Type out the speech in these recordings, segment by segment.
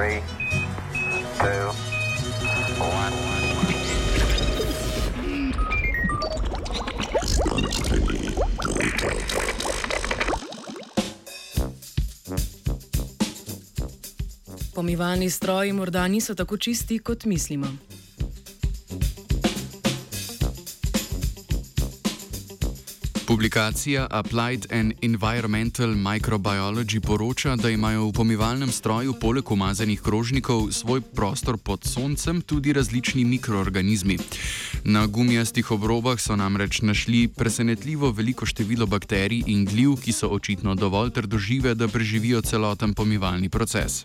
Three, two, one. Pomivalni stroji morda niso tako čisti, kot mislimo. Publikacija Applied and Environmental Microbiology poroča, da imajo v pomivalnem stroju poleg umazanih krožnikov svoj prostor pod soncem tudi različni mikroorganizmi. Na gumijastih obrobah so namreč našli presenetljivo veliko število bakterij in gliv, ki so očitno dovolj trdožive, da preživijo celoten pomivalni proces.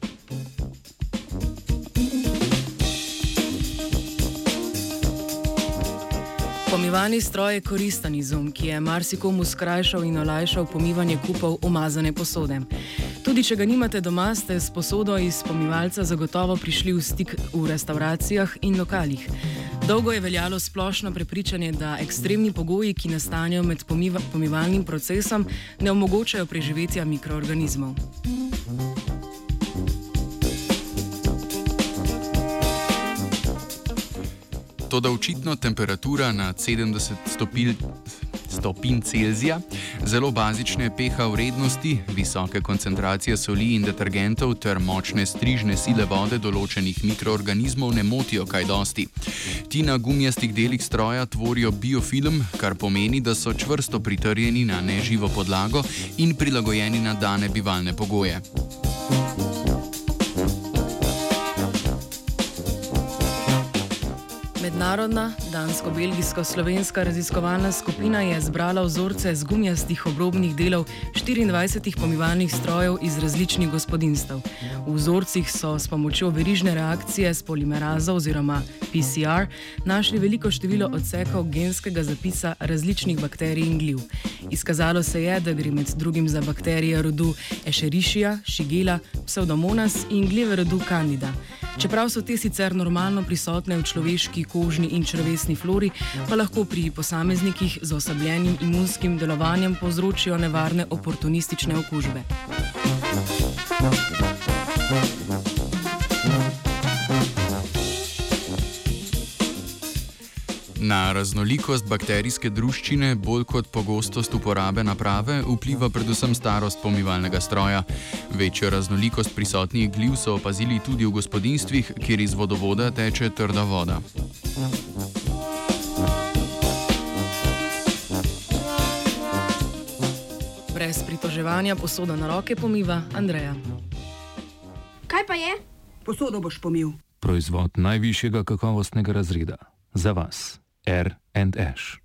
Pomivalni stroj je koristen izum, ki je marsikomu skrajšal in olajšal pomivanje kupov umazane posode. Tudi če ga nimate doma, ste s posodo iz pomivalca zagotovo prišli v stik v restauracijah in lokalih. Dolgo je veljalo splošno prepričanje, da ekstremni pogoji, ki nastanejo med pomiva pomivalnim procesom, ne omogočajo preživetja mikroorganizmov. Toda očitno temperatura na 70 stopilj. Stopinj Celzija, zelo bazične pH vrednosti, visoke koncentracije soli in detergentov ter močne strižne sile vode določenih mikroorganizmov ne motijo kaj dosti. Ti na gumijastih delih stroja tvorijo biofilm, kar pomeni, da so čvrsto pritrjeni na neživo podlago in prilagojeni na dane bivalne pogoje. Mednarodna dansko-belgijsko-slovenska raziskovalna skupina je zbrala vzorce z gumijastih obrobnih delov 24 pomivalnih strojev iz različnih gospodinstv. V vzorcih so s pomočjo verižne reakcije s polimerazo oziroma PCR našli veliko število odsekov genskega zapisa različnih bakterij in gliv. Izkazalo se je, da gre med drugim za bakterije rodu Escherichia, Shigella, Pseudomonas in gljive rodu Candida. Čeprav so te sicer normalno prisotne v človeški kožni in črvesni flori, pa lahko pri posameznikih z oslabljenim imunskim delovanjem povzročijo nevarne oportunistične okužbe. Na raznolikost bakterijske druščine, bolj kot pogostost uporabe naprave, vpliva predvsem starost pomivalnega stroja. Večjo raznolikost prisotnih gliv so opazili tudi v gospodinstvih, kjer iz vodovoda teče trda voda. Brez pritoževanja posoda na roke pomiva Andreja. Kaj pa je? Posodo boš pomil. Proizvod najvišjega kakovostnega razreda. Za vas. R and Ash.